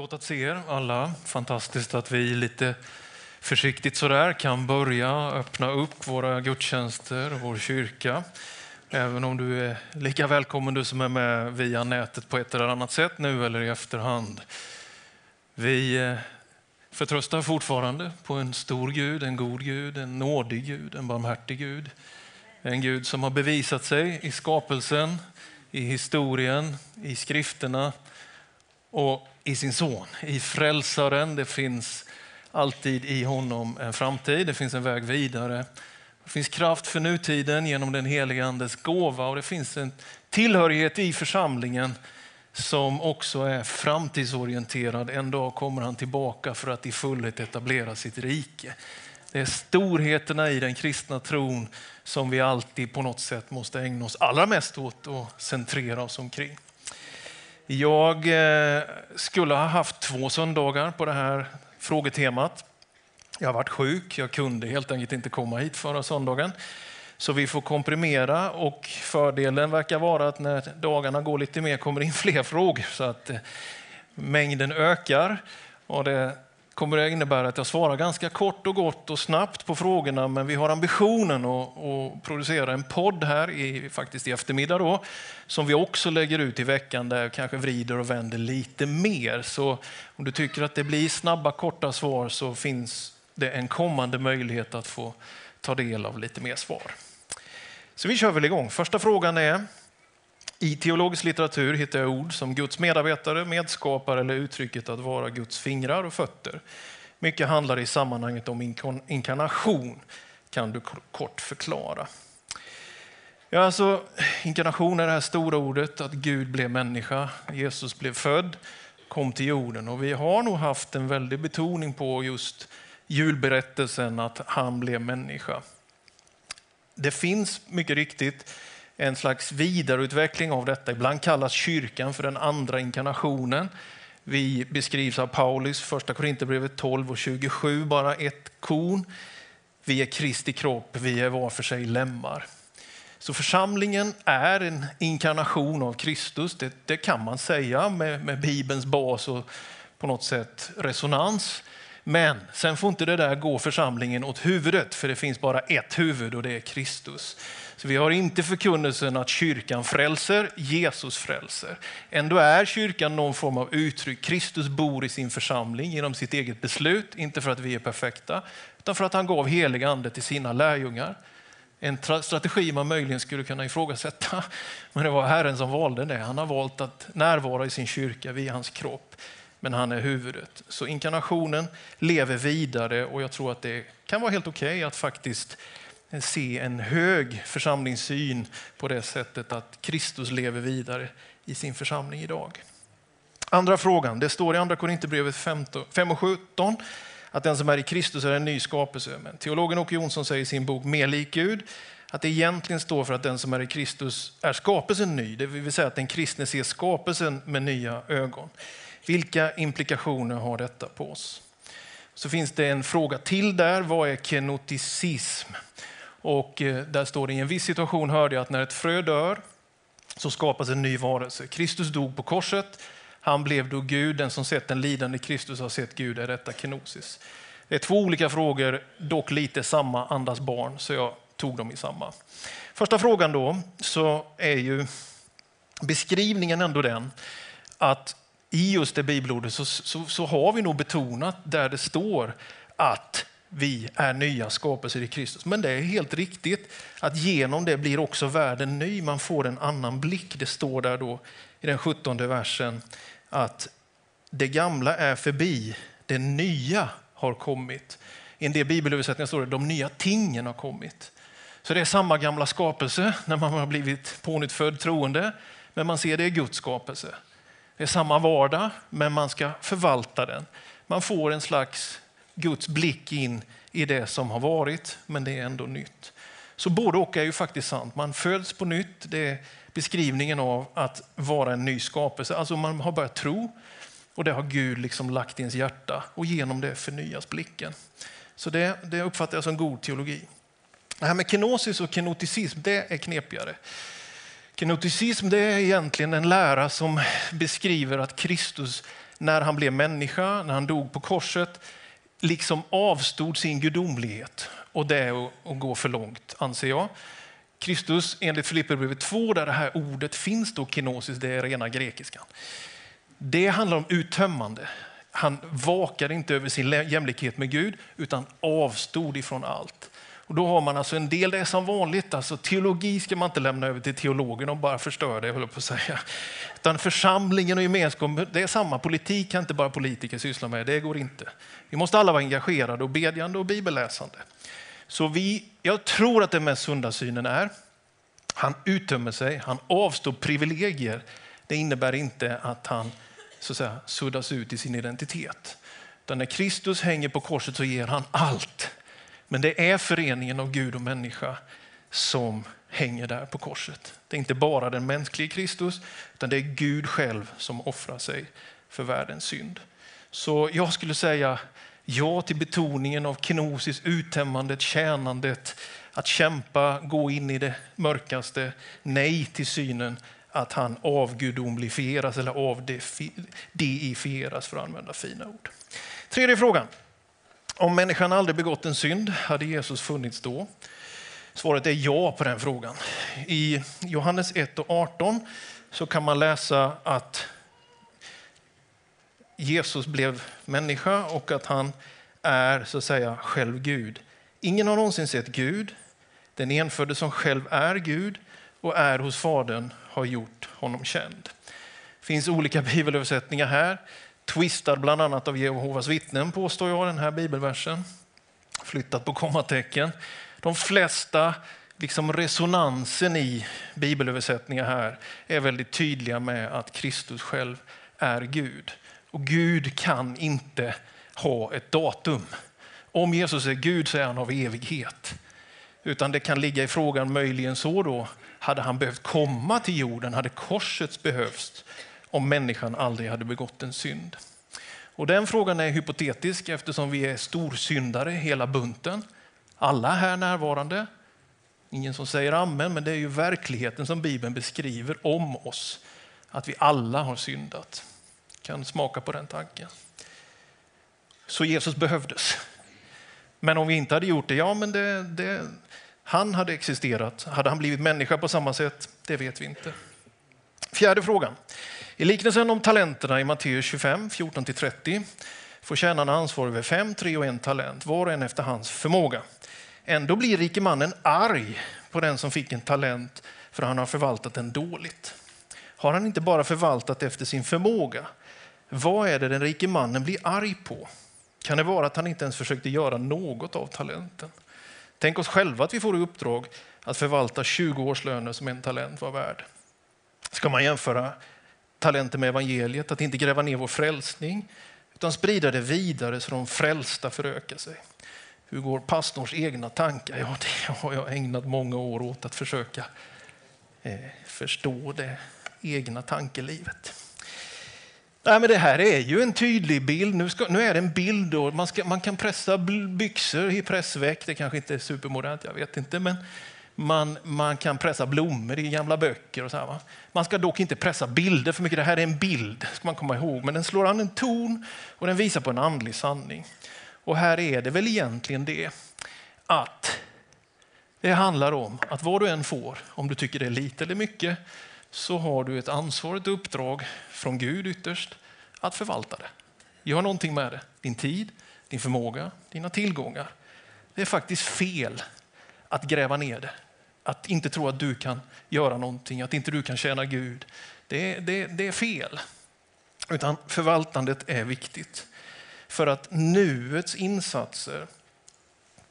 Gott att se er alla. Fantastiskt att vi lite försiktigt sådär kan börja öppna upp våra gudstjänster och vår kyrka. Även om du är lika välkommen du som är med via nätet på ett eller annat sätt nu eller i efterhand. Vi eh, förtröstar fortfarande på en stor Gud, en god Gud, en nådig Gud, en barmhärtig Gud. En Gud som har bevisat sig i skapelsen, i historien, i skrifterna och i sin son, i frälsaren. Det finns alltid i honom en framtid, det finns en väg vidare. Det finns kraft för nutiden genom den heliga Andes gåva och det finns en tillhörighet i församlingen som också är framtidsorienterad. En dag kommer han tillbaka för att i fullhet etablera sitt rike. Det är storheterna i den kristna tron som vi alltid på något sätt måste ägna oss allra mest åt och centrera oss omkring. Jag eh, skulle ha haft två söndagar på det här frågetemat. Jag har varit sjuk, jag kunde helt enkelt inte komma hit förra söndagen. Så vi får komprimera och fördelen verkar vara att när dagarna går lite mer kommer in fler frågor så att eh, mängden ökar. Och det kommer det innebära att jag svarar ganska kort och gott och snabbt på frågorna, men vi har ambitionen att, att producera en podd här i, faktiskt i eftermiddag då, som vi också lägger ut i veckan där jag kanske vrider och vänder lite mer. Så om du tycker att det blir snabba, korta svar så finns det en kommande möjlighet att få ta del av lite mer svar. Så vi kör väl igång. Första frågan är, i teologisk litteratur hittar jag ord som Guds medarbetare, medskapare eller uttrycket att vara Guds fingrar och fötter. Mycket handlar i sammanhanget om inkarnation. Kan du kort förklara? Ja, alltså, inkarnation är det här stora ordet att Gud blev människa. Jesus blev född, kom till jorden och vi har nog haft en väldig betoning på just julberättelsen att han blev människa. Det finns mycket riktigt en slags vidareutveckling av detta. Ibland kallas kyrkan för den andra inkarnationen. Vi beskrivs av Paulus, första Korinthierbrevet 12 och 27, bara ett korn. Vi är Kristi kropp, vi är var för sig lemmar. Så församlingen är en inkarnation av Kristus, det, det kan man säga med, med Bibelns bas och på något sätt resonans. Men sen får inte det där gå församlingen åt huvudet, för det finns bara ett huvud och det är Kristus. Så vi har inte förkunnelsen att kyrkan frälser, Jesus frälser. Ändå är kyrkan någon form av uttryck. Kristus bor i sin församling genom sitt eget beslut, inte för att vi är perfekta, utan för att han gav helig ande till sina lärjungar. En strategi man möjligen skulle kunna ifrågasätta, men det var Herren som valde det. Han har valt att närvara i sin kyrka via hans kropp, men han är huvudet. Så inkarnationen lever vidare och jag tror att det kan vara helt okej okay att faktiskt se en hög församlingssyn på det sättet att Kristus lever vidare i sin församling idag. Andra frågan, det står i andra Korinthierbrevet 5 och 17 att den som är i Kristus är en ny skapelse. Men teologen Åke Jonsson säger i sin bok Mer lik Gud att det egentligen står för att den som är i Kristus är skapelsen ny. Det vill säga att den kristne ser skapelsen med nya ögon. Vilka implikationer har detta på oss? Så finns det en fråga till där. Vad är kenoticism? Och eh, där står det i en viss situation hörde jag att när ett frö dör så skapas en ny varelse. Kristus dog på korset. Han blev då Gud. Den som sett den lidande Kristus har sett Gud. Är detta kenosis? Det är två olika frågor, dock lite samma andas barn, så jag tog dem i samma. Första frågan då, så är ju beskrivningen ändå den att i just det bibelordet så, så, så har vi nog betonat där det står att vi är nya skapelser i Kristus. Men det är helt riktigt att genom det blir också världen ny. Man får en annan blick. Det står där då i den 17 versen att det gamla är förbi, det nya har kommit. I en del bibelöversättningar står det de nya tingen har kommit. Så det är samma gamla skapelse när man har blivit pånyttfödd troende, men man ser det i Guds skapelse. Det är samma vardag, men man ska förvalta den. Man får en slags Guds blick in i det som har varit, men det är ändå nytt. Så både och är ju faktiskt sant. Man föds på nytt, det är beskrivningen av att vara en ny skapelse. Alltså man har börjat tro och det har Gud liksom lagt i ens hjärta och genom det förnyas blicken. Så det, det uppfattar jag som god teologi. Det här med kenosis och kenoticism, det är knepigare. Kenoticism det är egentligen en lära som beskriver att Kristus när han blev människa, när han dog på korset, liksom avstod sin gudomlighet. Och det är att gå för långt, anser jag. Kristus, enligt Filipperbrevet 2, där det här ordet finns, då kenosis, det är rena grekiskan. Det handlar om uttömmande. Han vakade inte över sin jämlikhet med Gud, utan avstod ifrån allt. Och då har man alltså en del, det är som vanligt, alltså teologi ska man inte lämna över till teologen och bara förstöra det, höll jag på att säga. Utan församlingen och gemenskapen, det är samma. Politik kan inte bara politiker syssla med, det går inte. Vi måste alla vara engagerade och bedjande och bibelläsande. Så vi, jag tror att den mest sunda synen är, han uttömmer sig, han avstår privilegier. Det innebär inte att han så att säga, suddas ut i sin identitet. Utan när Kristus hänger på korset så ger han allt. Men det är föreningen av Gud och människa som hänger där på korset. Det är inte bara den mänskliga Kristus, utan det är Gud själv som offrar sig för världens synd. Så jag skulle säga ja till betoningen av kenosis, uttömmandet, tjänandet, att kämpa, gå in i det mörkaste. Nej till synen att han avgudomlifieras eller avdeifieras för att använda fina ord. Tredje frågan. Om människan aldrig begått en synd, hade Jesus funnits då? Svaret är ja på den frågan. I Johannes 1 och 18 så kan man läsa att Jesus blev människa och att han är så att säga själv Gud. Ingen har någonsin sett Gud. Den enfödde som själv är Gud och är hos Fadern har gjort honom känd. Det finns olika bibelöversättningar här. Twistad bland annat av Jehovas vittnen påstår jag, den här bibelversen. Flyttat på kommatecken. De flesta liksom resonansen i bibelöversättningar här är väldigt tydliga med att Kristus själv är Gud. Och Gud kan inte ha ett datum. Om Jesus är Gud så är han av evighet. Utan det kan ligga i frågan möjligen så då, hade han behövt komma till jorden? Hade korset behövts om människan aldrig hade begått en synd? Och den frågan är hypotetisk eftersom vi är storsyndare hela bunten. Alla här närvarande. Ingen som säger amen, men det är ju verkligheten som Bibeln beskriver om oss. Att vi alla har syndat. Kan smaka på den tanken. Så Jesus behövdes. Men om vi inte hade gjort det, ja men det, det, han hade existerat. Hade han blivit människa på samma sätt? Det vet vi inte. Fjärde frågan. I liknelsen om talenterna i Matteus 25, 14-30 får tjänarna ansvar över fem, tre och en talent, var och en efter hans förmåga. Ändå blir rike mannen arg på den som fick en talent för han har förvaltat den dåligt. Har han inte bara förvaltat efter sin förmåga? Vad är det den rike mannen blir arg på? Kan det vara att han inte ens försökte göra något av talenten? Tänk oss själva att vi får i uppdrag att förvalta 20 årslöner som en talent var värd. Ska man jämföra talenter med evangeliet, att inte gräva ner vår frälsning, utan sprida det vidare så de frälsta förökar sig. Hur går pastorns egna tankar? Ja, det har jag ägnat många år åt att försöka eh, förstå det egna tankelivet. Nej, men det här är ju en tydlig bild. Nu, ska, nu är det en bild. Och man, ska, man kan pressa byxor i pressväck. Det kanske inte är supermodernt, jag vet inte. Men man, man kan pressa blommor i gamla böcker. och så här, Man ska dock inte pressa bilder för mycket. Det här är en bild, ska man komma ihåg. Men den slår an en ton och den visar på en andlig sanning. Och här är det väl egentligen det att det handlar om att vad du än får, om du tycker det är lite eller mycket, så har du ett ansvar, ett uppdrag från Gud ytterst att förvalta det. Gör någonting med det. Din tid, din förmåga, dina tillgångar. Det är faktiskt fel att gräva ner det. Att inte tro att du kan göra någonting, att inte du kan tjäna Gud. Det, det, det är fel. Utan förvaltandet är viktigt. För att nuets insatser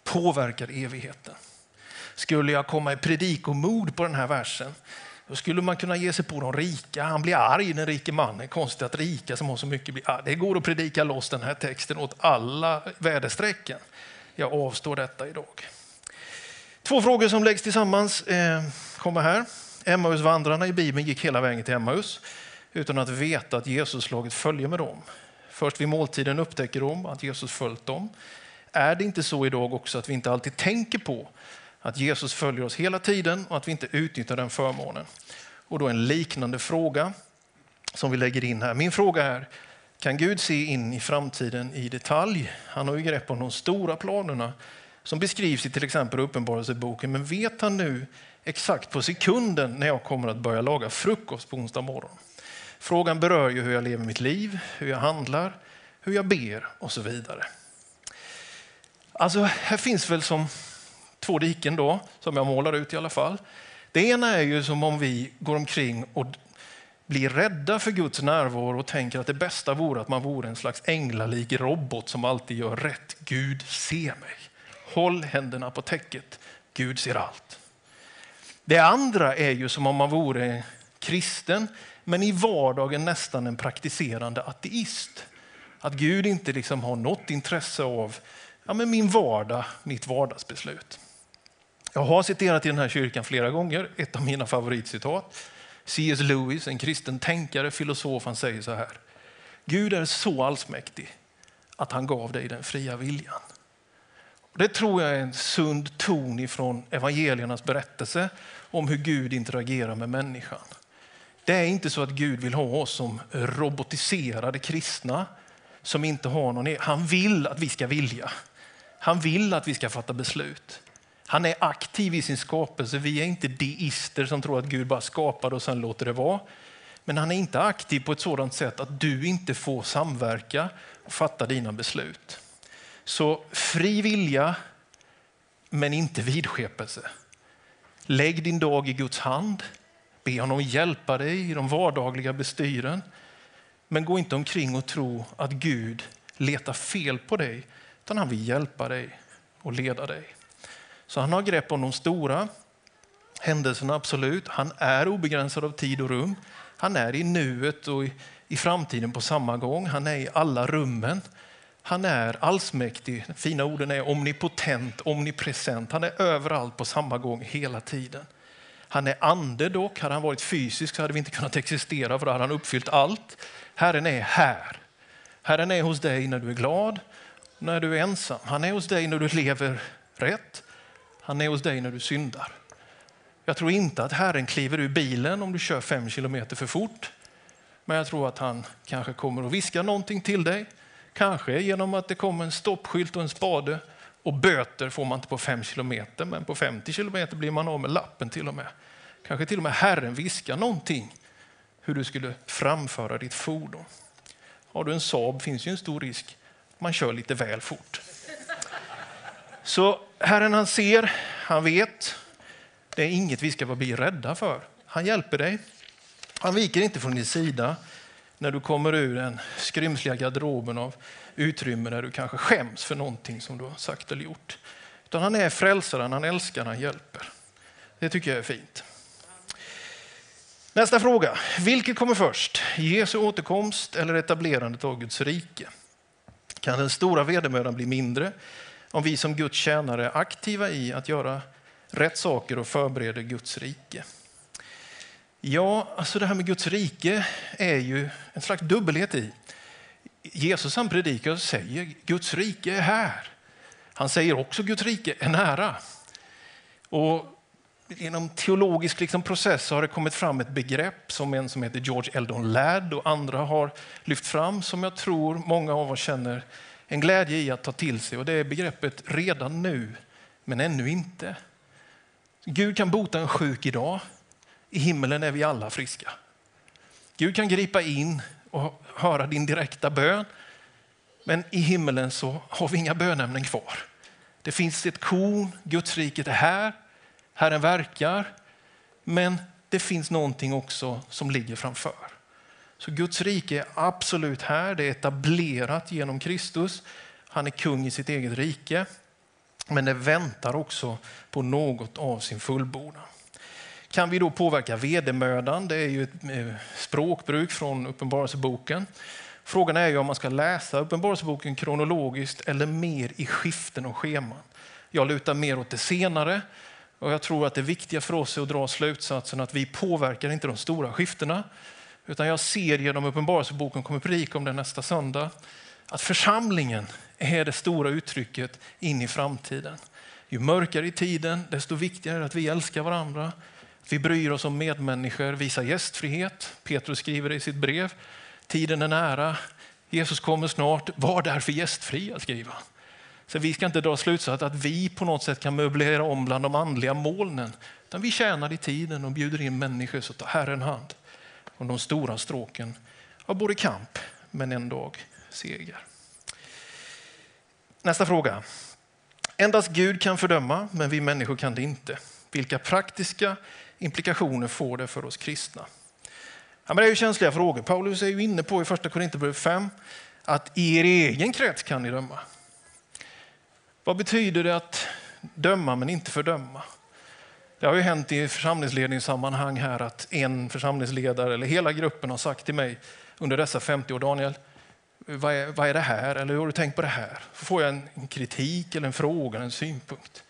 påverkar evigheten. Skulle jag komma i predikomod på den här versen då skulle man kunna ge sig på de rika. Han blir arg, den rike mannen. Konstigt att rika som har så mycket blir arg. Det går att predika loss den här texten åt alla väderstrecken. Jag avstår detta idag. Två frågor som läggs tillsammans eh, kommer här. Emmausvandrarna i Bibeln gick hela vägen till Emmaus utan att veta att Jesus slagit följe med dem. Först vid måltiden upptäcker de att Jesus följt dem. Är det inte så idag också att vi inte alltid tänker på att Jesus följer oss hela tiden och att vi inte utnyttjar den förmånen? Och då en liknande fråga som vi lägger in här. Min fråga är, kan Gud se in i framtiden i detalj. Han har ju grepp om de stora planerna som beskrivs i till exempel Uppenbarelseboken. Men vet han nu exakt på sekunden när jag kommer att börja laga frukost på onsdag morgon? Frågan berör ju hur jag lever mitt liv, hur jag handlar, hur jag ber och så vidare. Alltså, här finns väl som två diken då, som jag målar ut i alla fall. Det ena är ju som om vi går omkring och blir rädda för Guds närvaro och tänker att det bästa vore att man vore en slags änglalik robot som alltid gör rätt. Gud se mig. Håll händerna på täcket. Gud ser allt. Det andra är ju som om man vore kristen, men i vardagen nästan en praktiserande ateist. Att Gud inte liksom har något intresse av ja, men min vardag, mitt vardagsbeslut. Jag har citerat i den här kyrkan flera gånger, ett av mina favoritcitat. C.S. Lewis, en kristen tänkare, filosof, han säger så här. Gud är så allsmäktig att han gav dig den fria viljan. Det tror jag är en sund ton ifrån evangeliernas berättelse om hur Gud interagerar med människan. Det är inte så att Gud vill ha oss som robotiserade kristna som inte har någon... E- han vill att vi ska vilja. Han vill att vi ska fatta beslut. Han är aktiv i sin skapelse. Vi är inte deister som tror att Gud bara skapar och sen låter det vara. Men han är inte aktiv på ett sådant sätt att du inte får samverka och fatta dina beslut. Så fri vilja, men inte vidskepelse. Lägg din dag i Guds hand. Be honom hjälpa dig i de vardagliga bestyren. Men gå inte omkring och tro att Gud letar fel på dig, utan han vill hjälpa dig och leda dig. Så han har grepp om de stora händelserna, absolut. Han är obegränsad av tid och rum. Han är i nuet och i, framtiden på samma gång. Han är i alla rummen. Han är allsmäktig. De fina orden är omnipotent, omnipresent. Han är överallt på samma gång hela tiden. Han är ande dock. Hade han varit fysisk så hade vi inte kunnat existera för då hade han uppfyllt allt. Herren är här. Herren är hos dig när du är glad, när du är ensam. Han är hos dig när du lever rätt. Han är hos dig när du syndar. Jag tror inte att Herren kliver ur bilen om du kör fem kilometer för fort. Men jag tror att han kanske kommer att viska någonting till dig. Kanske genom att det kommer en stoppskylt och en spade. Och böter får man inte på 5 kilometer, men på 50 kilometer blir man av med lappen till och med. Kanske till och med Herren viskar någonting hur du skulle framföra ditt fordon. Har du en Saab finns ju en stor risk man kör lite väl fort. Så Herren han ser, han vet. Det är inget vi ska bli rädda för. Han hjälper dig. Han viker inte från din sida när du kommer ur den skrymsliga garderoben av utrymme där du kanske skäms för någonting som du har sagt eller gjort. Utan han är frälsaren, han älskar, han hjälper. Det tycker jag är fint. Nästa fråga. Vilket kommer först? Jesu återkomst eller etablerandet av Guds rike? Kan den stora vedermödan bli mindre om vi som Guds tjänare är aktiva i att göra rätt saker och förbereder Guds rike? Ja, alltså det här med Guds rike är ju en slags dubbelhet i. Jesus han predikar och säger Guds rike är här. Han säger också Guds rike är nära. Och genom teologisk liksom process har det kommit fram ett begrepp som en som heter George Eldon Ladd och andra har lyft fram som jag tror många av oss känner en glädje i att ta till sig och det är begreppet redan nu men ännu inte. Gud kan bota en sjuk idag. I himmelen är vi alla friska. Gud kan gripa in och höra din direkta bön. Men i himmelen så har vi inga bönämnen kvar. Det finns ett korn, Guds riket är här Herren verkar, men det finns någonting också som ligger framför. Så Guds rike är absolut här, det är etablerat genom Kristus. Han är kung i sitt eget rike, men det väntar också på något av sin fullbordan. Kan vi då påverka vedermödan? Det är ju ett eh, språkbruk från Uppenbarelseboken. Frågan är ju om man ska läsa Uppenbarelseboken kronologiskt eller mer i skiften och scheman. Jag lutar mer åt det senare, och jag tror att det viktiga för oss är att dra slutsatsen att vi påverkar inte de stora skiftena. Utan jag ser genom Uppenbarelseboken, kommer predika om det nästa söndag, att församlingen är det stora uttrycket in i framtiden. Ju mörkare i tiden, desto viktigare är det att vi älskar varandra. Vi bryr oss om medmänniskor, visar gästfrihet. Petrus skriver det i sitt brev. Tiden är nära. Jesus kommer snart, var därför gästfria, skriver han. Så vi ska inte dra slutsatsen att vi på något sätt kan möblera om bland de andliga molnen. Utan vi tjänar i tiden och bjuder in människor så tar Herren hand om de stora stråken av både kamp men en dag seger. Nästa fråga. Endast Gud kan fördöma, men vi människor kan det inte. Vilka praktiska implikationer får det för oss kristna? Ja, men det är ju känsliga frågor. Paulus är ju inne på i första Korinthierbrevet 5 att i er egen krets kan ni döma. Vad betyder det att döma men inte fördöma? Det har ju hänt i församlingsledningssammanhang här att en församlingsledare eller hela gruppen har sagt till mig under dessa 50 år, Daniel, vad är, vad är det här? Eller hur har du tänkt på det här? Så får jag en, en kritik eller en fråga, en synpunkt.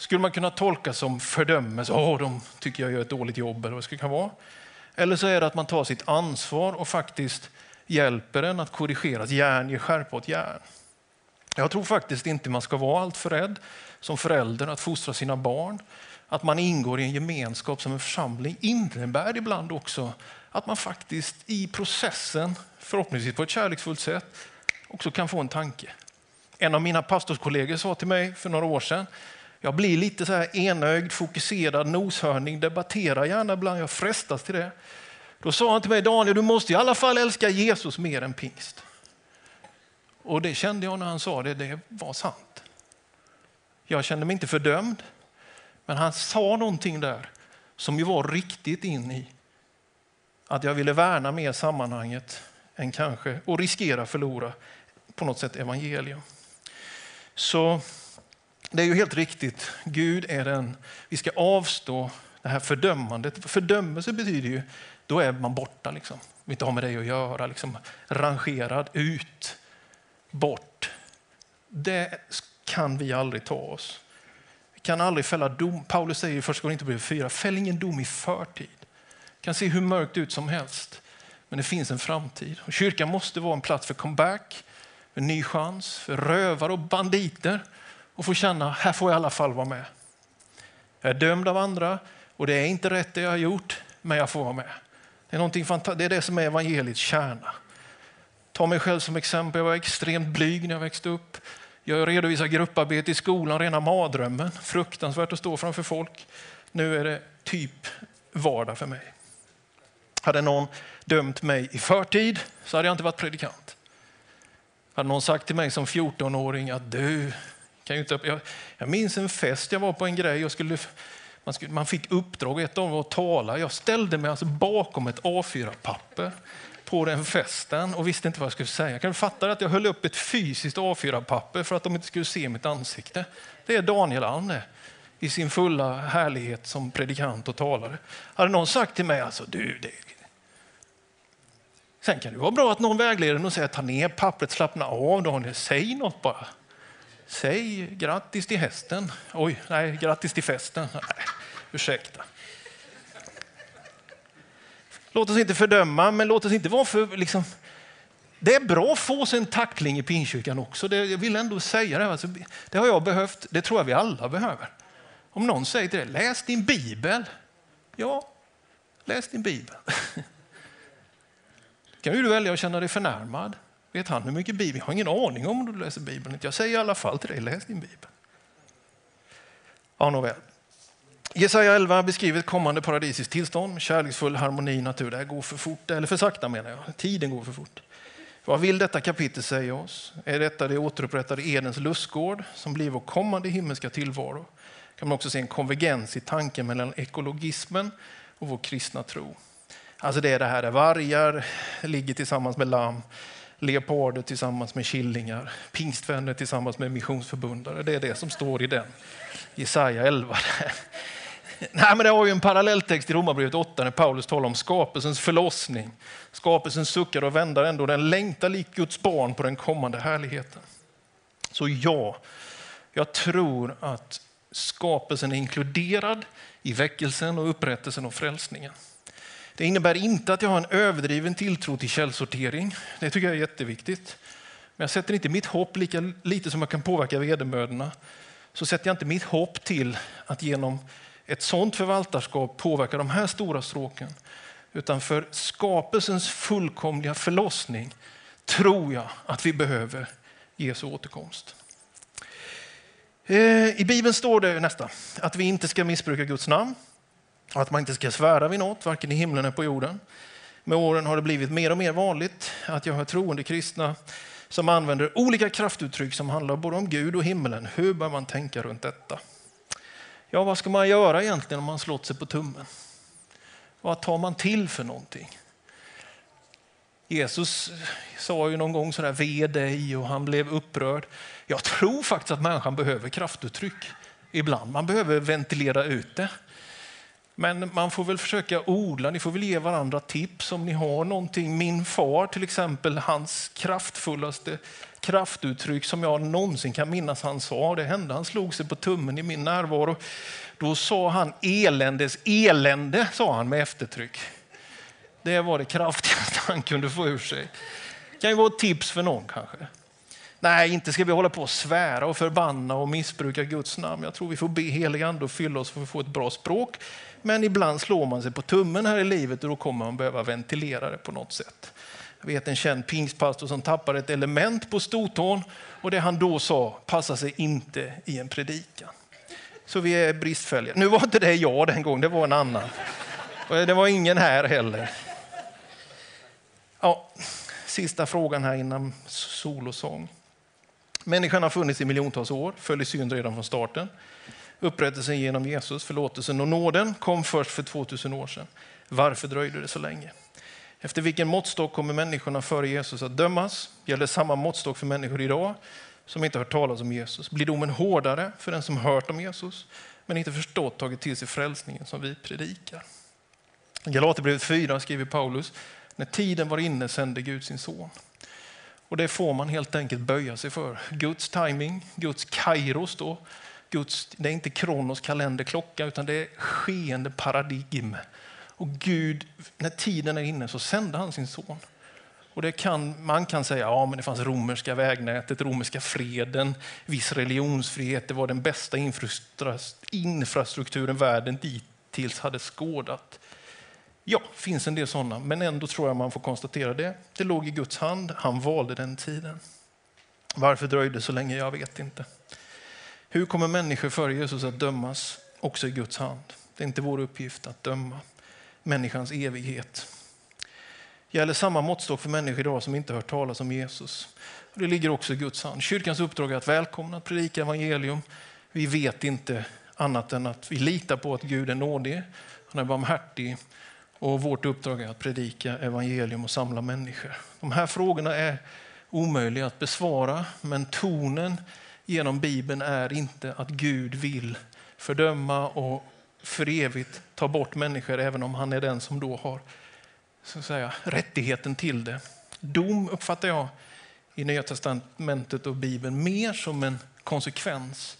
Skulle man kunna tolka som fördömelse, åh, de tycker jag gör ett dåligt jobb eller vad det kan vara. Eller så är det att man tar sitt ansvar och faktiskt hjälper en att korrigera. Järn ger skärpa åt järn. Jag tror faktiskt inte man ska vara alltför rädd som förälder att fostra sina barn. Att man ingår i en gemenskap som en församling innebär ibland också att man faktiskt i processen, förhoppningsvis på ett kärleksfullt sätt, också kan få en tanke. En av mina pastorskollegor sa till mig för några år sedan, jag blir lite så här enögd, fokuserad, noshörning, debatterar gärna ibland, jag frestas till det. Då sa han till mig, Daniel, du måste i alla fall älska Jesus mer än pingst. Och det kände jag när han sa det, det var sant. Jag kände mig inte fördömd, men han sa någonting där som ju var riktigt in i att jag ville värna mer sammanhanget än kanske och riskera förlora på något sätt evangelium. Så det är ju helt riktigt, Gud är den, vi ska avstå det här fördömandet. Fördömelse betyder ju, då är man borta, liksom. vi inte har med dig att göra, liksom, rangerad ut, bort. Det kan vi aldrig ta oss. Vi kan aldrig fälla dom. Paulus säger i första Korinthierbrevet 4, fäll ingen dom i förtid. Det kan se hur mörkt ut som helst, men det finns en framtid. Och kyrkan måste vara en plats för comeback, för ny chans, för rövare och banditer och få känna, här får jag i alla fall vara med. Jag är dömd av andra och det är inte rätt det jag har gjort, men jag får vara med. Det är, det är det som är evangeliets kärna. Ta mig själv som exempel, jag var extremt blyg när jag växte upp. Jag redovisar grupparbete i skolan, rena mardrömmen. Fruktansvärt att stå framför folk. Nu är det typ vardag för mig. Hade någon dömt mig i förtid så hade jag inte varit predikant. Hade någon sagt till mig som 14-åring att du kan ju inte... Jag, jag minns en fest jag var på en grej. Jag skulle, man, skulle, man fick uppdrag, ett av dem var att tala. Jag ställde mig alltså bakom ett A4-papper på den festen och visste inte vad jag skulle säga. Jag kan fatta att jag höll upp ett fysiskt A4-papper för att de inte skulle se mitt ansikte. Det är Daniel Alm det i sin fulla härlighet som predikant och talare. Hade någon sagt till mig, alltså du, det... Sen kan det vara bra att någon vägleder och säger, ta ner pappret, slappna av Daniel, säg något bara. Säg grattis till hästen. Oj, nej, grattis till festen. Nej, ursäkta. Låt oss inte fördöma, men låt oss inte vara för... Liksom, det är bra att få sig en tackling i pinkyrkan också. Det, jag vill ändå säga det. Alltså, det har jag behövt. Det tror jag vi alla behöver. Om någon säger till dig, läs din bibel. Ja, läs din bibel. kan ju du välja att känna dig förnärmad. Vet han hur mycket Bibeln? Jag har ingen aning om du läser bibeln. Jag säger i alla fall till dig, läs din bibel. Ja, nåväl. Jesaja 11 beskriver ett kommande paradisiskt tillstånd, kärleksfull harmoni, natur. Det här går för fort, eller för sakta menar jag. Tiden går för fort. Vad vill detta kapitel säga oss? Är detta det återupprättade Edens lustgård som blir vår kommande himmelska tillvaro? kan man också se en konvergens i tanken mellan ekologismen och vår kristna tro. Alltså det är det här där vargar ligger tillsammans med lamm, leoparder tillsammans med killingar, pingstvänner tillsammans med missionsförbundare. Det är det som står i den. Jesaja 11. Nej, men det har ju en parallelltext i Romarbrevet 8 när Paulus talar om skapelsens förlossning. Skapelsen suckar och vändar ändå. Den längtar lik Guds barn på den kommande härligheten. Så ja, jag tror att skapelsen är inkluderad i väckelsen och upprättelsen och frälsningen. Det innebär inte att jag har en överdriven tilltro till källsortering. Det tycker jag är jätteviktigt. Men jag sätter inte mitt hopp, lika lite som jag kan påverka vedermödorna, så sätter jag inte mitt hopp till att genom ett sådant förvaltarskap påverka de här stora stråken. Utan för skapelsens fullkomliga förlossning tror jag att vi behöver Jesu återkomst. Eh, I Bibeln står det nästa att vi inte ska missbruka Guds namn och att man inte ska svära vid något, varken i himlen eller på jorden. Med åren har det blivit mer och mer vanligt att jag hör troende kristna som använder olika kraftuttryck som handlar både om Gud och himlen. Hur bör man tänka runt detta? Ja, vad ska man göra egentligen om man slått sig på tummen? Vad tar man till för någonting? Jesus sa ju någon gång sådär, ve dig och han blev upprörd. Jag tror faktiskt att människan behöver kraftuttryck ibland. Man behöver ventilera ut det. Men man får väl försöka odla, ni får väl ge varandra tips om ni har någonting. Min far till exempel, hans kraftfullaste kraftuttryck som jag någonsin kan minnas han sa, det hände han slog sig på tummen i min närvaro. Då sa han eländes elände, sa han med eftertryck. Det var det kraftigaste han kunde få ur sig. Det kan ju vara ett tips för någon kanske. Nej, inte ska vi hålla på och svära och förbanna och missbruka Guds namn. Jag tror vi får be helig ande och fylla oss för att få ett bra språk. Men ibland slår man sig på tummen här i livet och då kommer man behöva ventilera det på något sätt. Jag vet en känd pingstpastor som tappade ett element på stortån och det han då sa passar sig inte i en predikan. Så vi är bristfälliga. Nu var inte det jag den gången, det var en annan. Det var ingen här heller. Ja, sista frågan här innan solosång. Människan har funnits i miljontals år, föll i synd redan från starten. Upprättelsen genom Jesus, förlåtelsen och nåden kom först för 2000 år sedan. Varför dröjde det så länge? Efter vilken måttstock kommer människorna före Jesus att dömas? Gäller samma måttstock för människor idag som inte hört talas om Jesus? Blir domen hårdare för den som hört om Jesus men inte förstått, tagit till sig frälsningen som vi predikar? Galaterbrevet 4 skriver Paulus, när tiden var inne sände Gud sin son. Och det får man helt enkelt böja sig för. Guds timing, Guds kairos då. Guds, det är inte Kronos kalenderklocka utan det är skeende paradigm. Och Gud, när tiden är inne så sände han sin son. Och det kan, man kan säga ja, men det fanns romerska vägnätet, romerska freden, viss religionsfrihet. Det var den bästa infrastrukturen världen dittills hade skådat. Ja, det finns en del sådana, men ändå tror jag man får konstatera det. Det låg i Guds hand, han valde den tiden. Varför dröjde så länge? Jag vet inte. Hur kommer människor före Jesus att dömas? Också i Guds hand. Det är inte vår uppgift att döma människans evighet. Gäller samma måttstock för människor idag som inte hört talas om Jesus. Det ligger också i Guds hand. Kyrkans uppdrag är att välkomna, att predika evangelium. Vi vet inte annat än att vi litar på att Gud är nådig, han är barmhärtig och vårt uppdrag är att predika evangelium och samla människor. De här frågorna är omöjliga att besvara, men tonen genom Bibeln är inte att Gud vill fördöma och för evigt ta bort människor, även om han är den som då har så att säga, rättigheten till det. Dom uppfattar jag i Nya Testamentet och Bibeln mer som en konsekvens.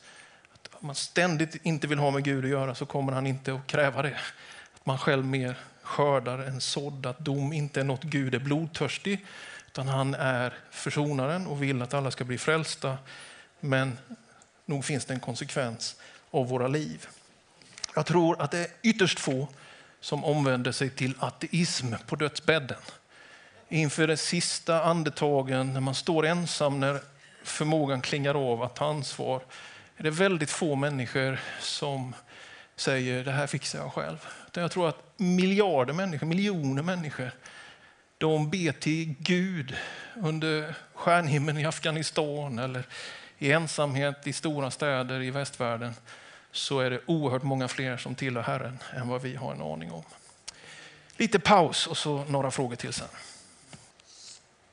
Att om man ständigt inte vill ha med Gud att göra så kommer han inte att kräva det. Att man själv mer skördar en sådd, att dom inte är något Gud är blodtörstig, utan han är försonaren och vill att alla ska bli frälsta. Men nog finns det en konsekvens av våra liv. Jag tror att det är ytterst få som omvänder sig till ateism på dödsbädden. Inför de sista andetagen, när man står ensam, när förmågan klingar av att ta ansvar, är det väldigt få människor som säger det här fixar jag själv. Jag tror att miljarder människor, miljoner människor, de ber till Gud under stjärnhimlen i Afghanistan eller i ensamhet i stora städer i västvärlden så är det oerhört många fler som tillhör Herren än vad vi har en aning om. Lite paus och så några frågor till sen.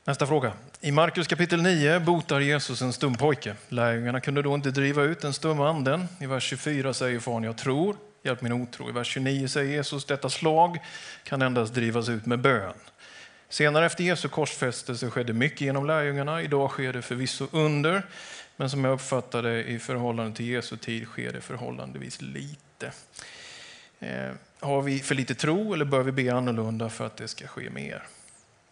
Nästa fråga. I Markus kapitel 9 botar Jesus en stum pojke. Lärjungarna kunde då inte driva ut den stumma anden. I vers 24 säger faren jag tror, hjälp min otro. I vers 29 säger Jesus detta slag kan endast drivas ut med bön. Senare efter Jesu korsfästelse skedde mycket genom lärjungarna. Idag sker det förvisso under, men som jag uppfattar det i förhållande till Jesu tid sker det förhållandevis lite. Eh, har vi för lite tro eller bör vi be annorlunda för att det ska ske mer?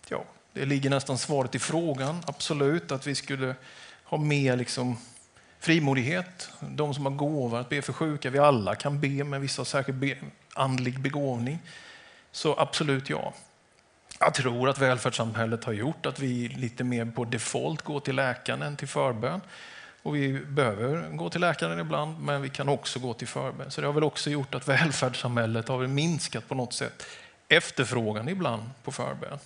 Ja, det ligger nästan svaret i frågan. Absolut att vi skulle ha mer liksom frimodighet. De som har gåvor att be för sjuka. Vi alla kan be med vissa särskild be andlig begåvning. Så absolut ja. Jag tror att välfärdssamhället har gjort att vi lite mer på default går till läkaren än till förbön. Och vi behöver gå till läkaren ibland, men vi kan också gå till förbön. Så det har väl också gjort att välfärdssamhället har minskat på något sätt efterfrågan ibland på förbön.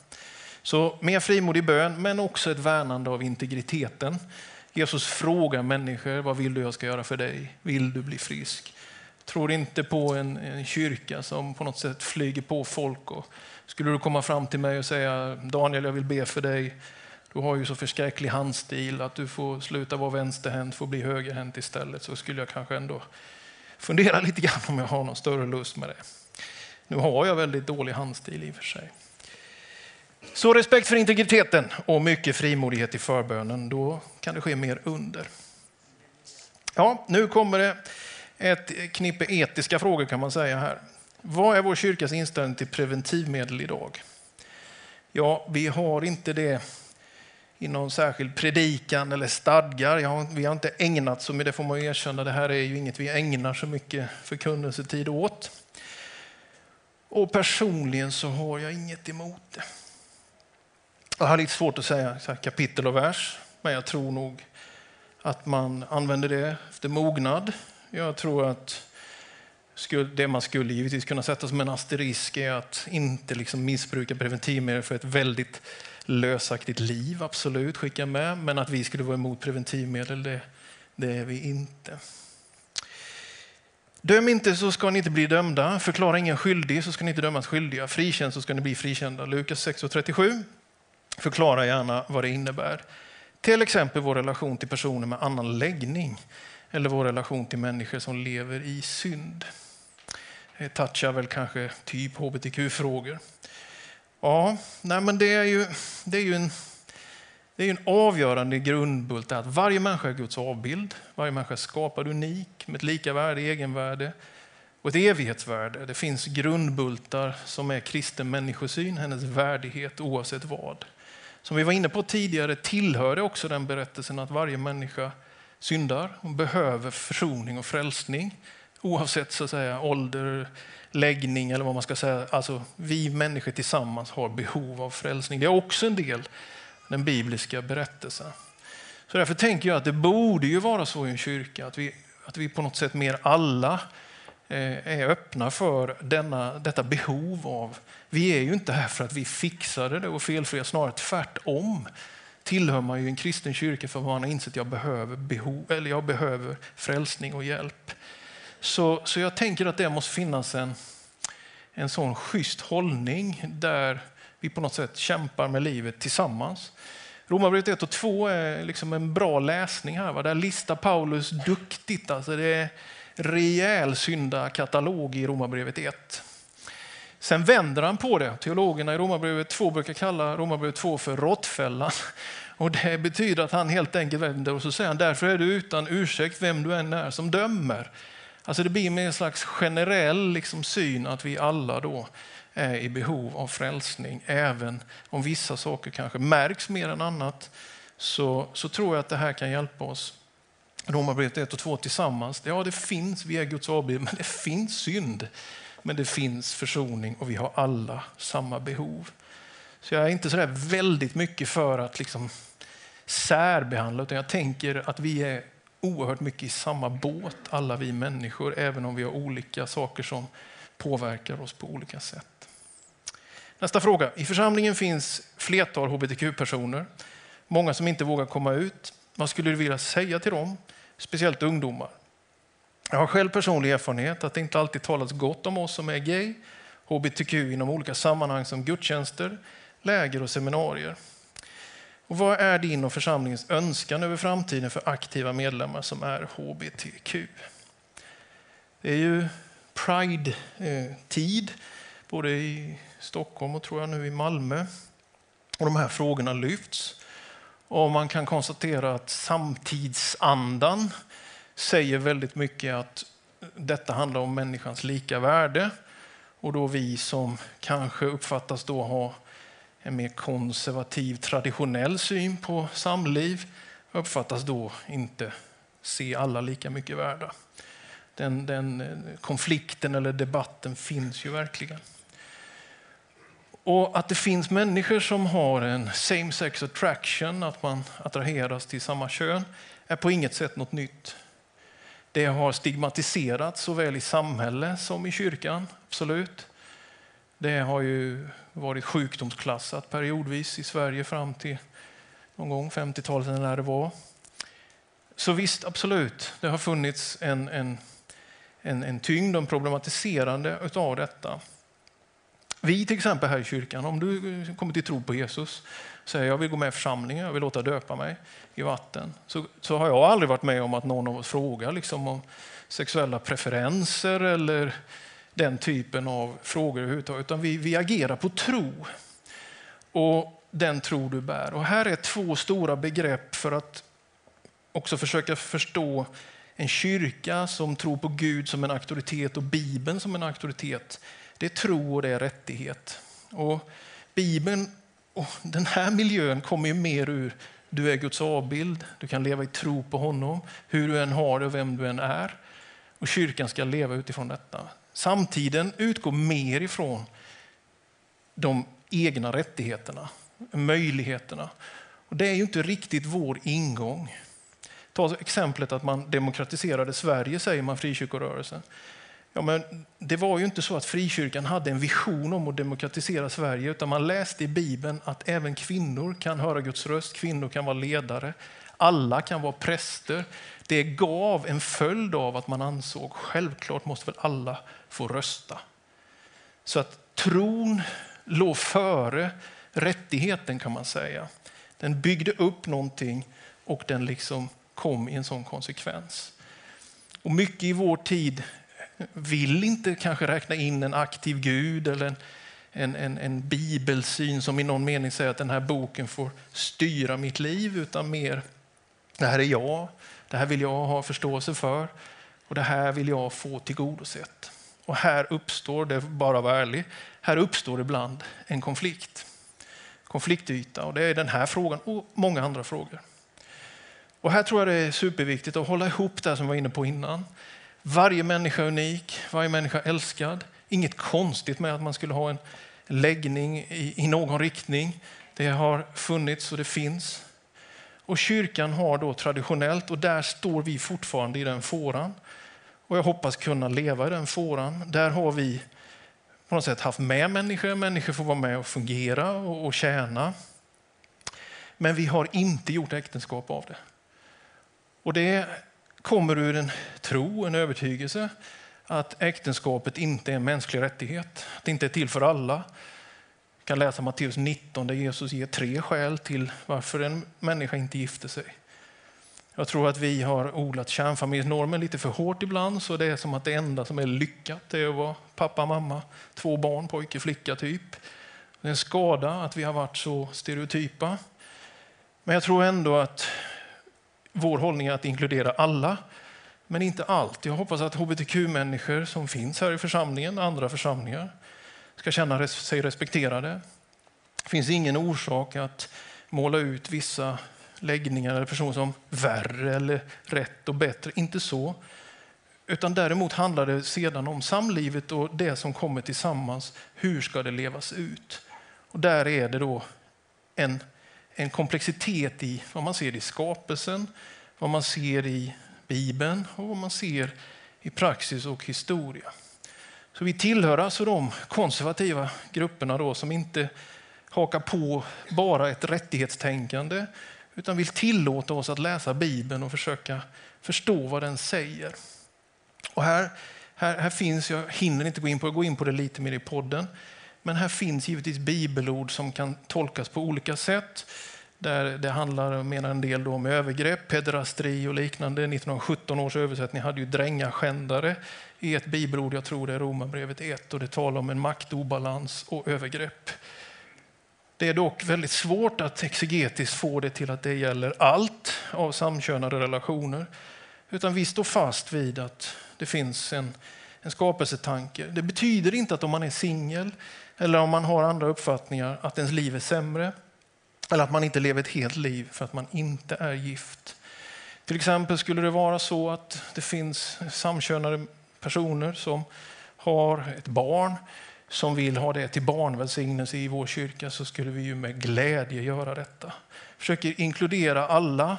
Så mer frimodig bön, men också ett värnande av integriteten. Jesus frågar människor, vad vill du jag ska göra för dig? Vill du bli frisk? Tror inte på en, en kyrka som på något sätt flyger på folk. Och skulle du komma fram till mig och säga, Daniel jag vill be för dig. Du har ju så förskräcklig handstil att du får sluta vara vänsterhänt, får bli högerhänt istället. Så skulle jag kanske ändå fundera lite grann om jag har någon större lust med det. Nu har jag väldigt dålig handstil i och för sig. Så respekt för integriteten och mycket frimodighet i förbönen, då kan det ske mer under. Ja, nu kommer det ett knippe etiska frågor kan man säga här. Vad är vår kyrkas inställning till preventivmedel idag? Ja, vi har inte det i någon särskild predikan eller stadgar. vi har inte ägnat så mycket, det får man erkänna, det här är ju inget vi ägnar så mycket förkunnelsetid åt. Och personligen så har jag inget emot det. Jag har lite svårt att säga kapitel och vers, men jag tror nog att man använder det efter mognad. Jag tror att det man skulle givetvis kunna sätta som en asterisk är att inte liksom missbruka preventivmedel för ett väldigt lösaktigt liv, absolut, skicka med. Men att vi skulle vara emot preventivmedel, det, det är vi inte. Döm inte så ska ni inte bli dömda. Förklara ingen skyldig så ska ni inte dömas skyldiga. Frikänn så ska ni bli frikända. Lukas 6.37. Förklara gärna vad det innebär. Till exempel vår relation till personer med annan läggning eller vår relation till människor som lever i synd. Det touchar väl kanske typ hbtq-frågor. Ja, nej men det är ju, det är ju en, det är en avgörande grundbult att varje människa är Guds avbild. Varje människa är skapad unik med ett lika värde, egenvärde och ett evighetsvärde. Det finns grundbultar som är kristen människosyn, hennes värdighet oavsett vad. Som vi var inne på tidigare tillhör det också den berättelsen att varje människa syndar och behöver försoning och frälsning oavsett så att säga, ålder, läggning eller vad man ska säga. Alltså, vi människor tillsammans har behov av frälsning. Det är också en del av den bibliska berättelsen. Så därför tänker jag att det borde ju vara så i en kyrka att vi, att vi på något sätt mer alla eh, är öppna för denna, detta behov av... Vi är ju inte här för att vi fixade det och felfria, snarare tvärtom tillhör man ju en kristen kyrka för att man har insett att jag behöver, behov, eller jag behöver frälsning och hjälp. Så, så jag tänker att det måste finnas en, en sån schysst hållning där vi på något sätt kämpar med livet tillsammans. Romarbrevet 1 och 2 är liksom en bra läsning här. Va? Där listar Paulus duktigt. Alltså det är rejäl syndakatalog i Romarbrevet 1. Sen vänder han på det. Teologerna i Romarbrevet 2 brukar kalla Romarbrevet 2 för råttfällan. Och det betyder att han helt enkelt vänder och så säger han därför är du utan ursäkt vem du än är som dömer. Alltså det blir med en slags generell liksom syn att vi alla då är i behov av frälsning. Även om vissa saker kanske märks mer än annat så, så tror jag att det här kan hjälpa oss. Romarbrevet 1 och 2 tillsammans. Ja, det finns, vi är Guds avbild, men det finns synd. Men det finns försoning och vi har alla samma behov. Så jag är inte så där väldigt mycket för att liksom särbehandla, utan jag tänker att vi är oerhört mycket i samma båt, alla vi människor, även om vi har olika saker som påverkar oss på olika sätt. Nästa fråga. I församlingen finns flertal hbtq-personer, många som inte vågar komma ut. Vad skulle du vilja säga till dem, speciellt ungdomar? Jag har själv personlig erfarenhet att det inte alltid talas gott om oss som är gay, hbtq inom olika sammanhang som gudstjänster, läger och seminarier. Och vad är din och församlingens önskan över framtiden för aktiva medlemmar som är hbtq? Det är ju Pride-tid, eh, både i Stockholm och tror jag nu i Malmö. Och de här frågorna lyfts. Och man kan konstatera att samtidsandan säger väldigt mycket att detta handlar om människans lika värde. Och då vi som kanske uppfattas då ha en mer konservativ, traditionell syn på samliv uppfattas då inte se alla lika mycket värda. Den, den eh, konflikten eller debatten finns ju verkligen. Och att det finns människor som har en same sex attraction, att man attraheras till samma kön, är på inget sätt något nytt. Det har stigmatiserats såväl i samhälle som i kyrkan, absolut. Det har ju varit sjukdomsklassat periodvis i Sverige fram till någon gång 50-talet när det var. Så visst, absolut, det har funnits en, en, en, en tyngd och en problematiserande av detta. Vi till exempel här i kyrkan, om du kommer till tro på Jesus, säger jag vill gå med i församlingen, jag vill låta döpa mig i vatten, så, så har jag aldrig varit med om att någon av oss frågar liksom, om sexuella preferenser eller den typen av frågor överhuvudtaget, utan vi, vi agerar på tro. Och den tro du bär. Och här är två stora begrepp för att också försöka förstå en kyrka som tror på Gud som en auktoritet och Bibeln som en auktoritet. Det är tro och det är rättighet. Och Bibeln och den här miljön kommer ju mer ur du är Guds avbild, du kan leva i tro på honom, hur du än har det och vem du än är. Och kyrkan ska leva utifrån detta. Samtiden utgår mer ifrån de egna rättigheterna, möjligheterna. Och det är ju inte riktigt vår ingång. Ta exemplet att man demokratiserade Sverige, säger man frikyrkorörelsen. Ja, men det var ju inte så att frikyrkan hade en vision om att demokratisera Sverige, utan man läste i Bibeln att även kvinnor kan höra Guds röst, kvinnor kan vara ledare, alla kan vara präster. Det gav en följd av att man ansåg självklart måste väl alla få rösta. Så att tron låg före rättigheten kan man säga. Den byggde upp någonting och den liksom kom i en sån konsekvens. Och mycket i vår tid vill inte kanske räkna in en aktiv Gud eller en, en, en, en bibelsyn som i någon mening säger att den här boken får styra mitt liv, utan mer det här är jag, det här vill jag ha förståelse för och det här vill jag få tillgodosett. Och här uppstår, det bara att vara ärlig, här uppstår ibland en konflikt. Konfliktyta och det är den här frågan och många andra frågor. Och här tror jag det är superviktigt att hålla ihop det som vi var inne på innan. Varje människa är unik, varje människa är älskad. Inget konstigt med att man skulle ha en läggning i, i någon riktning. Det har funnits och det finns. Och kyrkan har då traditionellt, och där står vi fortfarande i den fåran, och jag hoppas kunna leva i den fåran. Där har vi på något sätt haft med människor, människor får vara med och fungera och, och tjäna. Men vi har inte gjort äktenskap av det. Och det kommer ur en tro, en övertygelse att äktenskapet inte är en mänsklig rättighet, att det inte är till för alla. Vi kan läsa Matteus 19 där Jesus ger tre skäl till varför en människa inte gifter sig. Jag tror att vi har odlat kärnfamiljsnormen lite för hårt ibland, så det är som att det enda som är lyckat är att vara pappa, mamma, två barn, pojke, flicka typ. Det är en skada att vi har varit så stereotypa. Men jag tror ändå att vår hållning är att inkludera alla, men inte allt. Jag hoppas att hbtq-människor som finns här i församlingen, andra församlingar, ska känna sig respekterade. Det finns ingen orsak att måla ut vissa läggningar eller personer som värre eller rätt och bättre. Inte så. Utan däremot handlar det sedan om samlivet och det som kommer tillsammans. Hur ska det levas ut? Och där är det då en en komplexitet i vad man ser i skapelsen, vad man ser i Bibeln och vad man ser i praxis och historia. Så vi tillhör alltså de konservativa grupperna då som inte hakar på bara ett rättighetstänkande utan vill tillåta oss att läsa Bibeln och försöka förstå vad den säger. Och här, här, här finns, jag hinner inte gå in på, gå in på det lite mer i podden, men här finns givetvis bibelord som kan tolkas på olika sätt. Där det handlar, menar en del, då om övergrepp, pederastri och liknande. 1917 års översättning hade ju drängaskändare i ett bibelord, jag tror det är Romarbrevet 1, och det talar om en maktobalans och övergrepp. Det är dock väldigt svårt att exegetiskt få det till att det gäller allt av samkönade relationer. Utan vi står fast vid att det finns en, en skapelsetanke. Det betyder inte att om man är singel eller om man har andra uppfattningar att ens liv är sämre. Eller att man inte lever ett helt liv för att man inte är gift. Till exempel skulle det vara så att det finns samkönade personer som har ett barn som vill ha det till barnvälsignelse i vår kyrka så skulle vi ju med glädje göra detta. Försöker inkludera alla,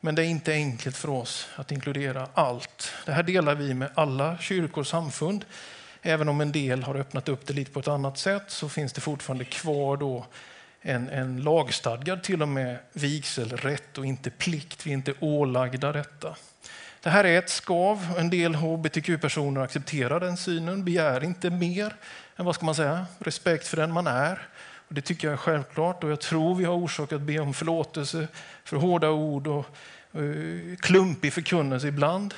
men det är inte enkelt för oss att inkludera allt. Det här delar vi med alla kyrkor och samfund. Även om en del har öppnat upp det lite på ett annat sätt så finns det fortfarande kvar då en, en lagstadgad till och med vigselrätt och inte plikt. Vi är inte ålagda detta. Det här är ett skav. En del hbtq-personer accepterar den synen, begär inte mer än vad ska man säga, respekt för den man är. Och det tycker jag är självklart och jag tror vi har orsak att be om förlåtelse för hårda ord och eh, uh, klumpig förkunnelse ibland.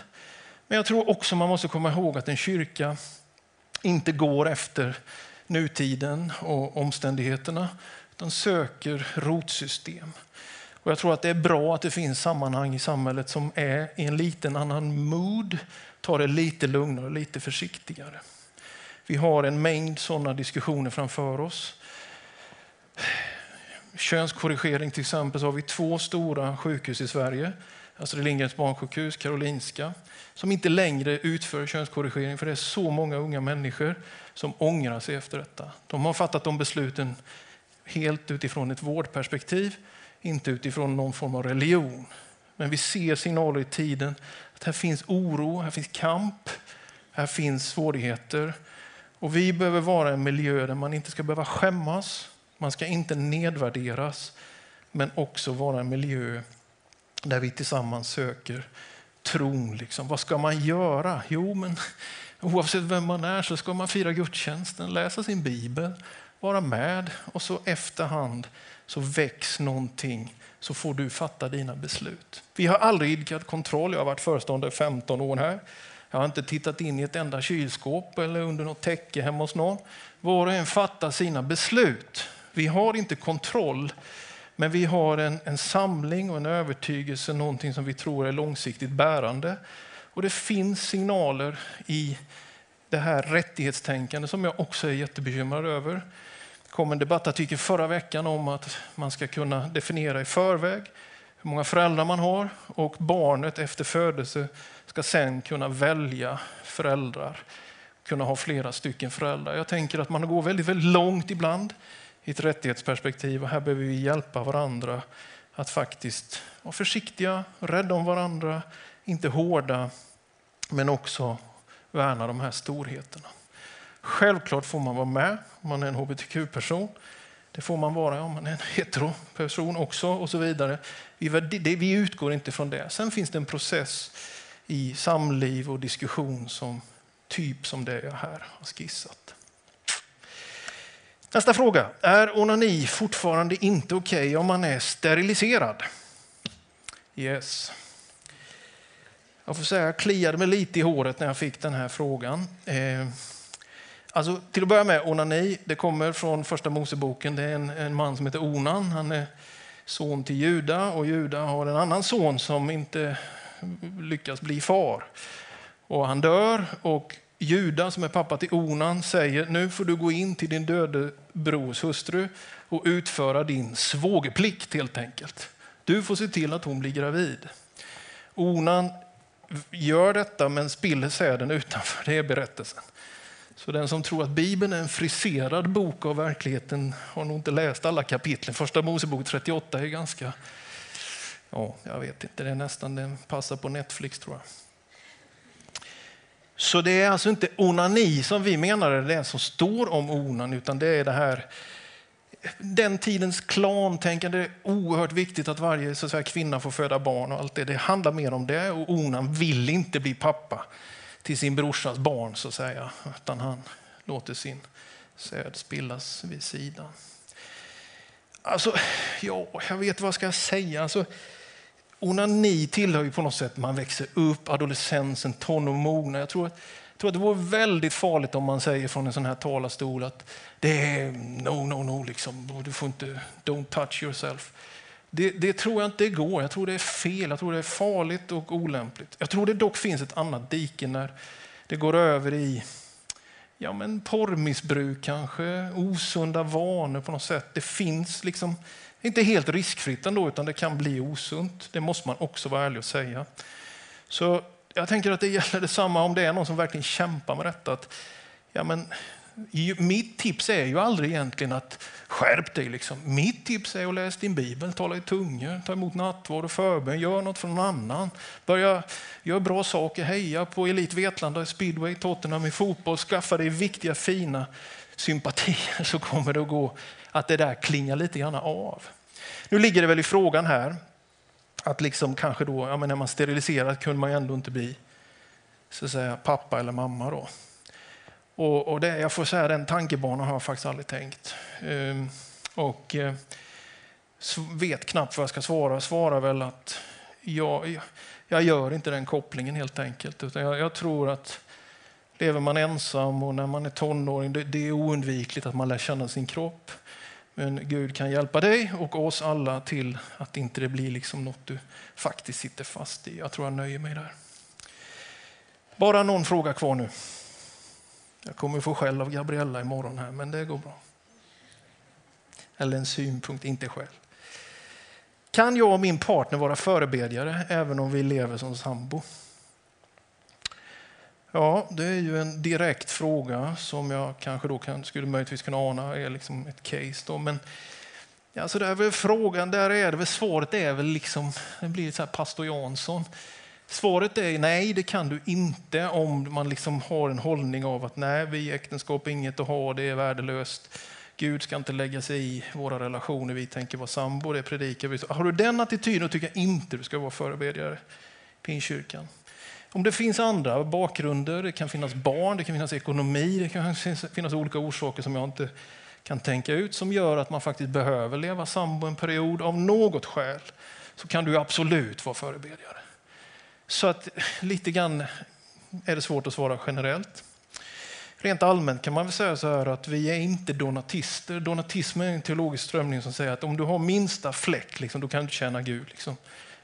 Men jag tror också man måste komma ihåg att en kyrka inte går efter nutiden och omständigheterna utan söker rotsystem. Och jag tror att det är bra att det finns sammanhang i samhället som är i en liten annan mood, tar det lite lugnare och lite försiktigare. Vi har en mängd sådana diskussioner framför oss. Könskorrigering till exempel, så har vi två stora sjukhus i Sverige. Astrid Lindgrens barnsjukhus, Karolinska, som inte längre utför könskorrigering för det är så många unga människor som ångrar sig efter detta. De har fattat de besluten helt utifrån ett vårdperspektiv, inte utifrån någon form av religion. Men vi ser signaler i tiden att här finns oro, här finns kamp, här finns svårigheter. Och vi behöver vara en miljö där man inte ska behöva skämmas, man ska inte nedvärderas, men också vara en miljö där vi tillsammans söker tron. Liksom. Vad ska man göra? Jo, men oavsett vem man är så ska man fira gudstjänsten, läsa sin bibel, vara med och så efterhand så väcks någonting så får du fatta dina beslut. Vi har aldrig idkat kontroll. Jag har varit föreståndare 15 år här. Jag har inte tittat in i ett enda kylskåp eller under något täcke hemma hos någon. Var och en fattar sina beslut. Vi har inte kontroll, men vi har en, en samling och en övertygelse, någonting som vi tror är långsiktigt bärande. Och det finns signaler i det här rättighetstänkande som jag också är jättebekymrad över. Det kom en debattartikel förra veckan om att man ska kunna definiera i förväg hur många föräldrar man har och barnet efter födelse ska sen kunna välja föräldrar, kunna ha flera stycken föräldrar. Jag tänker att man går väldigt, väldigt långt ibland i ett rättighetsperspektiv och här behöver vi hjälpa varandra att faktiskt vara försiktiga, rädda om varandra, inte hårda, men också värna de här storheterna. Självklart får man vara med om man är en hbtq-person. Det får man vara om man är en heteroperson också och så vidare. Vi, vi utgår inte från det. Sen finns det en process i samliv och diskussion som typ som det jag här har skissat. Nästa fråga. Är onani fortfarande inte okej okay om man är steriliserad? Yes. Jag får säga, jag kliade mig lite i håret när jag fick den här frågan. Eh, Alltså, till att börja med, onani, det kommer från första Moseboken. Det är en, en man som heter Onan. Han är son till Juda och Juda har en annan son som inte lyckas bli far. Och han dör och Juda som är pappa till Onan säger nu får du gå in till din döde brors hustru och utföra din svågerplikt helt enkelt. Du får se till att hon blir gravid. Onan gör detta men spiller säden utanför. Det är berättelsen. Så den som tror att Bibeln är en friserad bok av verkligheten har nog inte läst alla kapitlen. Första Mosebok 38 är ganska, ja, jag vet inte, det är nästan, den passar på Netflix tror jag. Så det är alltså inte onani som vi menar är det som står om onan, utan det är det här den tidens klantänkande Det är oerhört viktigt att varje så att säga, kvinna får föda barn och allt det. Det handlar mer om det och Onan vill inte bli pappa till sin brorsas barn så att säga, utan han låter sin säd spillas vid sidan. Alltså, ja, jag vet vad jag ska säga. Alltså, onani tillhör ju på något sätt, man växer upp, adolescensen, tonåren, Jag tror att tror att det vore väldigt farligt om man säger från en sån här talarstol att det är no, no, no, liksom. du får inte, don't touch yourself. Det, det, tror jag inte går. Jag tror det är fel. Jag tror det är farligt och olämpligt. Jag tror det dock finns ett annat dike när det går över i ja, men porrmissbruk kanske, osunda vanor på något sätt. Det finns liksom, inte helt riskfritt ändå, utan det kan bli osunt. Det måste man också vara ärlig och säga. Så jag tänker att det gäller detsamma om det är någon som verkligen kämpar med detta. Att, ja, men, mitt tips är ju aldrig egentligen att skärp dig. Liksom. Mitt tips är att läsa din bibel, tala i tungor, ta emot nattvard och förbön, gör något för någon annan. Börja göra bra saker, heja på Elit Vetlanda, speedway, Tottenham i fotboll, skaffa dig viktiga fina sympatier så kommer det att gå att det där klingar lite grann av. Nu ligger det väl i frågan här att liksom kanske då, ja, men när man steriliserar kunde man ju ändå inte bli så att säga, pappa eller mamma. Då. Och, och det, jag får säga, den tankebanan har jag faktiskt aldrig tänkt. Ehm, och eh, vet knappt vad jag ska svara. Svarar väl att jag, jag gör inte den kopplingen helt enkelt. Utan jag, jag tror att lever man ensam och när man är tonåring, det, det är oundvikligt att man lär känna sin kropp. Men Gud kan hjälpa dig och oss alla till att inte det blir liksom något du faktiskt sitter fast i. Jag tror jag nöjer mig där. Bara någon fråga kvar nu. Jag kommer få skäll av Gabriella imorgon här, men det går bra. Eller en synpunkt, inte skäll. Kan jag och min partner vara förebedjare även om vi lever som sambo? Ja, det är ju en direkt fråga som jag kanske då kan, skulle möjligtvis kunna ana är liksom ett case. Då. Men alltså där är väl frågan, där är det väl svaret är väl liksom, det blir så här pastor Jansson. Svaret är nej, det kan du inte om man liksom har en hållning av att nej, vi äktenskap är inget att ha, det är värdelöst. Gud ska inte lägga sig i våra relationer, vi tänker vara sambo, det predikar vi. Har du den attityden tycker jag inte du ska vara förebedjare i Pingstkyrkan. Om det finns andra bakgrunder, det kan finnas barn, det kan finnas ekonomi, det kan finnas olika orsaker som jag inte kan tänka ut som gör att man faktiskt behöver leva sambo en period av något skäl, så kan du absolut vara förebedjare. Så att lite grann är det svårt att svara generellt. Rent allmänt kan man väl säga så här att vi är inte donatister. Donatism är en teologisk strömning som säger att om du har minsta fläck, liksom, då kan du inte tjäna Gud. Liksom.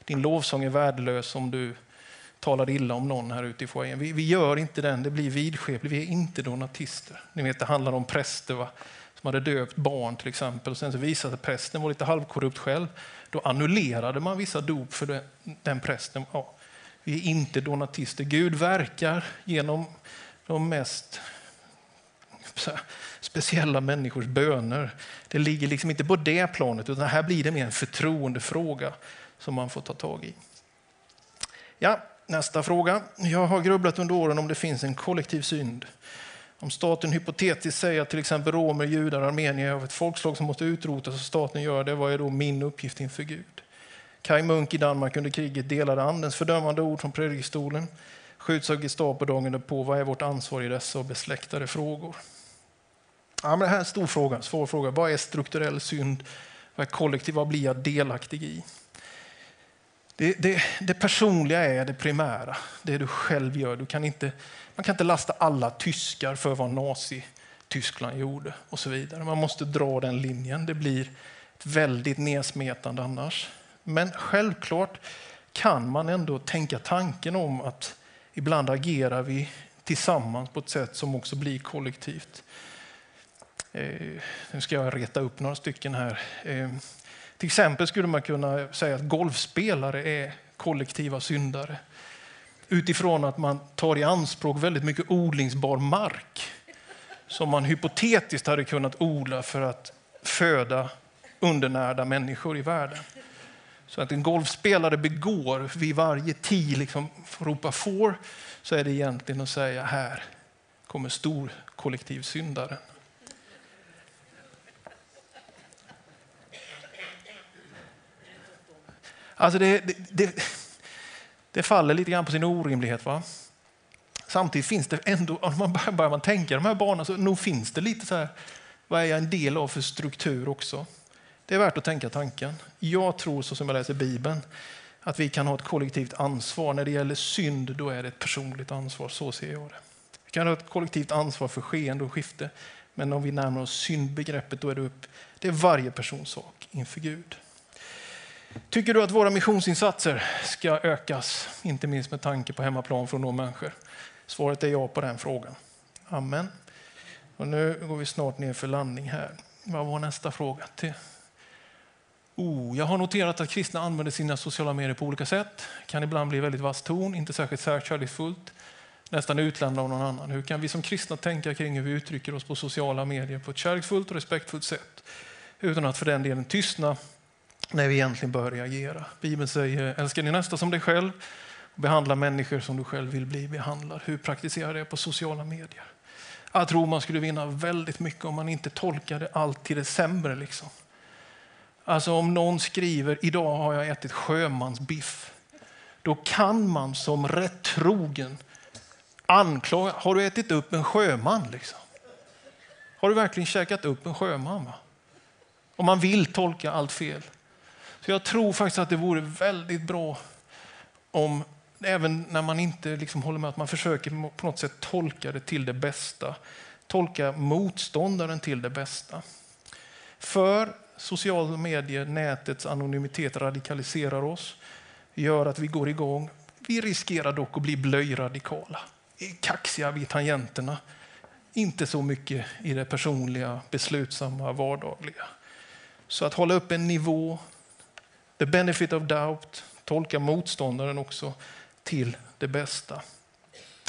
Din lovsång är värdelös om du talar illa om någon här ute i foajén. Vi, vi, gör inte den, det blir vidskepligt. Vi är inte donatister. Ni vet, det handlar om präster va? som hade döpt barn till exempel. Och sen så visade att prästen var lite halvkorrupt själv. Då annullerade man vissa dop för den, den prästen. Ja, vi är inte donatister. Gud verkar genom de mest speciella människors böner. Det ligger liksom inte på det planet, utan här blir det mer en förtroendefråga som man får ta tag i. Ja, nästa fråga. Jag har grubblat under åren om det finns en kollektiv synd. Om staten hypotetiskt säger att till exempel romer, judar, armenier är ett folkslag som måste utrotas och staten gör det, vad är då min uppgift inför Gud? Kai Munk i Danmark under kriget delade andens fördömande ord från predikstolen. Skjuts av Gestapo dagen på. Vad är vårt ansvar i dessa och besläktade frågor? Ja, men det här är en stor fråga, svår fråga. Vad är strukturell synd? Vad är kollektiv? Vad blir jag delaktig i? Det, det, det, personliga är det primära, det du själv gör. Du kan inte, man kan inte lasta alla tyskar för vad Nazi-Tyskland gjorde och så vidare. Man måste dra den linjen. Det blir ett väldigt nedsmetande annars. Men självklart kan man ändå tänka tanken om att ibland agerar vi tillsammans på ett sätt som också blir kollektivt. Eh, nu ska jag reta upp några stycken här. Eh, till exempel skulle man kunna säga att golfspelare är kollektiva syndare utifrån att man tar i anspråk väldigt mycket odlingsbar mark som man hypotetiskt hade kunnat odla för att föda undernärda människor i världen. Så att en golfspelare begår vid varje tee, liksom ropa får, så är det egentligen att säga här kommer stor kollektivsyndaren. Alltså det, det, det, det, faller lite grann på sin orimlighet. Va? Samtidigt finns det ändå, om man börjar, börjar man tänka de här banorna så nog finns det lite så här, vad är jag en del av för struktur också? Det är värt att tänka tanken. Jag tror, så som jag läser Bibeln, att vi kan ha ett kollektivt ansvar. När det gäller synd, då är det ett personligt ansvar. Så ser jag det. Vi kan ha ett kollektivt ansvar för skeende och skifte. Men om vi närmar oss syndbegreppet, då är det upp. Det är varje persons sak inför Gud. Tycker du att våra missionsinsatser ska ökas, inte minst med tanke på hemmaplan från nå människor? Svaret är ja på den frågan. Amen. Och nu går vi snart ner för landning här. Vad var nästa fråga? Till Oh, jag har noterat att kristna använder sina sociala medier på olika sätt. Kan ibland bli väldigt vass ton, inte särskilt kärleksfullt. nästan utlämnad av någon annan. Hur kan vi som kristna tänka kring hur vi uttrycker oss på sociala medier på ett kärleksfullt och respektfullt sätt utan att för den delen tystna när vi egentligen bör reagera. Bibeln säger älska din nästa som dig själv och behandla människor som du själv vill bli behandlad. Hur praktiserar det på sociala medier? Jag tror man skulle vinna väldigt mycket om man inte tolkade allt till det sämre. Liksom. Alltså om någon skriver idag har jag ätit sjömansbiff. Då kan man som rätt trogen anklaga, har du ätit upp en sjöman? Liksom? Har du verkligen käkat upp en sjöman? Va? Om man vill tolka allt fel. Så jag tror faktiskt att det vore väldigt bra om, även när man inte liksom håller med, att man försöker på något sätt tolka det till det bästa. Tolka motståndaren till det bästa. För sociala medier, nätets anonymitet radikaliserar oss, gör att vi går igång. Vi riskerar dock att bli blöjradikala, kaxiga vid tangenterna. Inte så mycket i det personliga, beslutsamma, vardagliga. Så att hålla upp en nivå, the benefit of doubt, tolka motståndaren också till det bästa.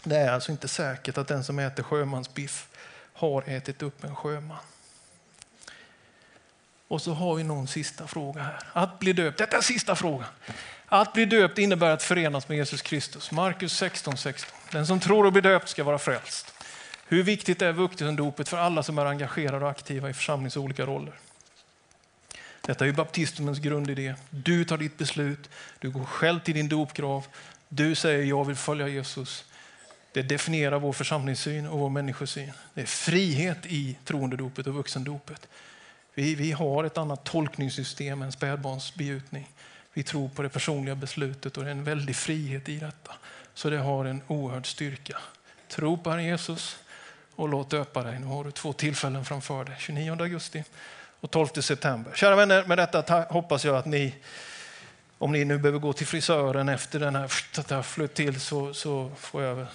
Det är alltså inte säkert att den som äter sjömansbiff har ätit upp en sjöman. Och så har vi någon sista fråga här. Att bli döpt, detta är sista frågan. Att bli döpt innebär att förenas med Jesus Kristus. Markus 16, 16. Den som tror och blir döpt ska vara frälst. Hur viktigt är vuxendopet för alla som är engagerade och aktiva i församlingens olika roller? Detta är ju baptismens grundidé. Du tar ditt beslut, du går själv till din dopgrav, du säger jag vill följa Jesus. Det definierar vår församlingssyn och vår människosyn. Det är frihet i troendedopet och vuxendopet. Vi, vi har ett annat tolkningssystem än spädbarnsbegjutning. Vi tror på det personliga beslutet och det är en väldig frihet i detta. Så det har en oerhörd styrka. Tro på Herren Jesus och låt döpa dig. Nu har du två tillfällen framför dig, 29 augusti och 12 september. Kära vänner, med detta hoppas jag att ni, om ni nu behöver gå till frisören efter den här, att det har flöt till så, så får jag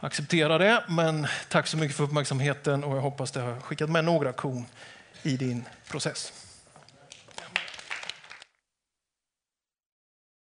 acceptera det. Men tack så mycket för uppmärksamheten och jag hoppas det har skickat med några kon i din process.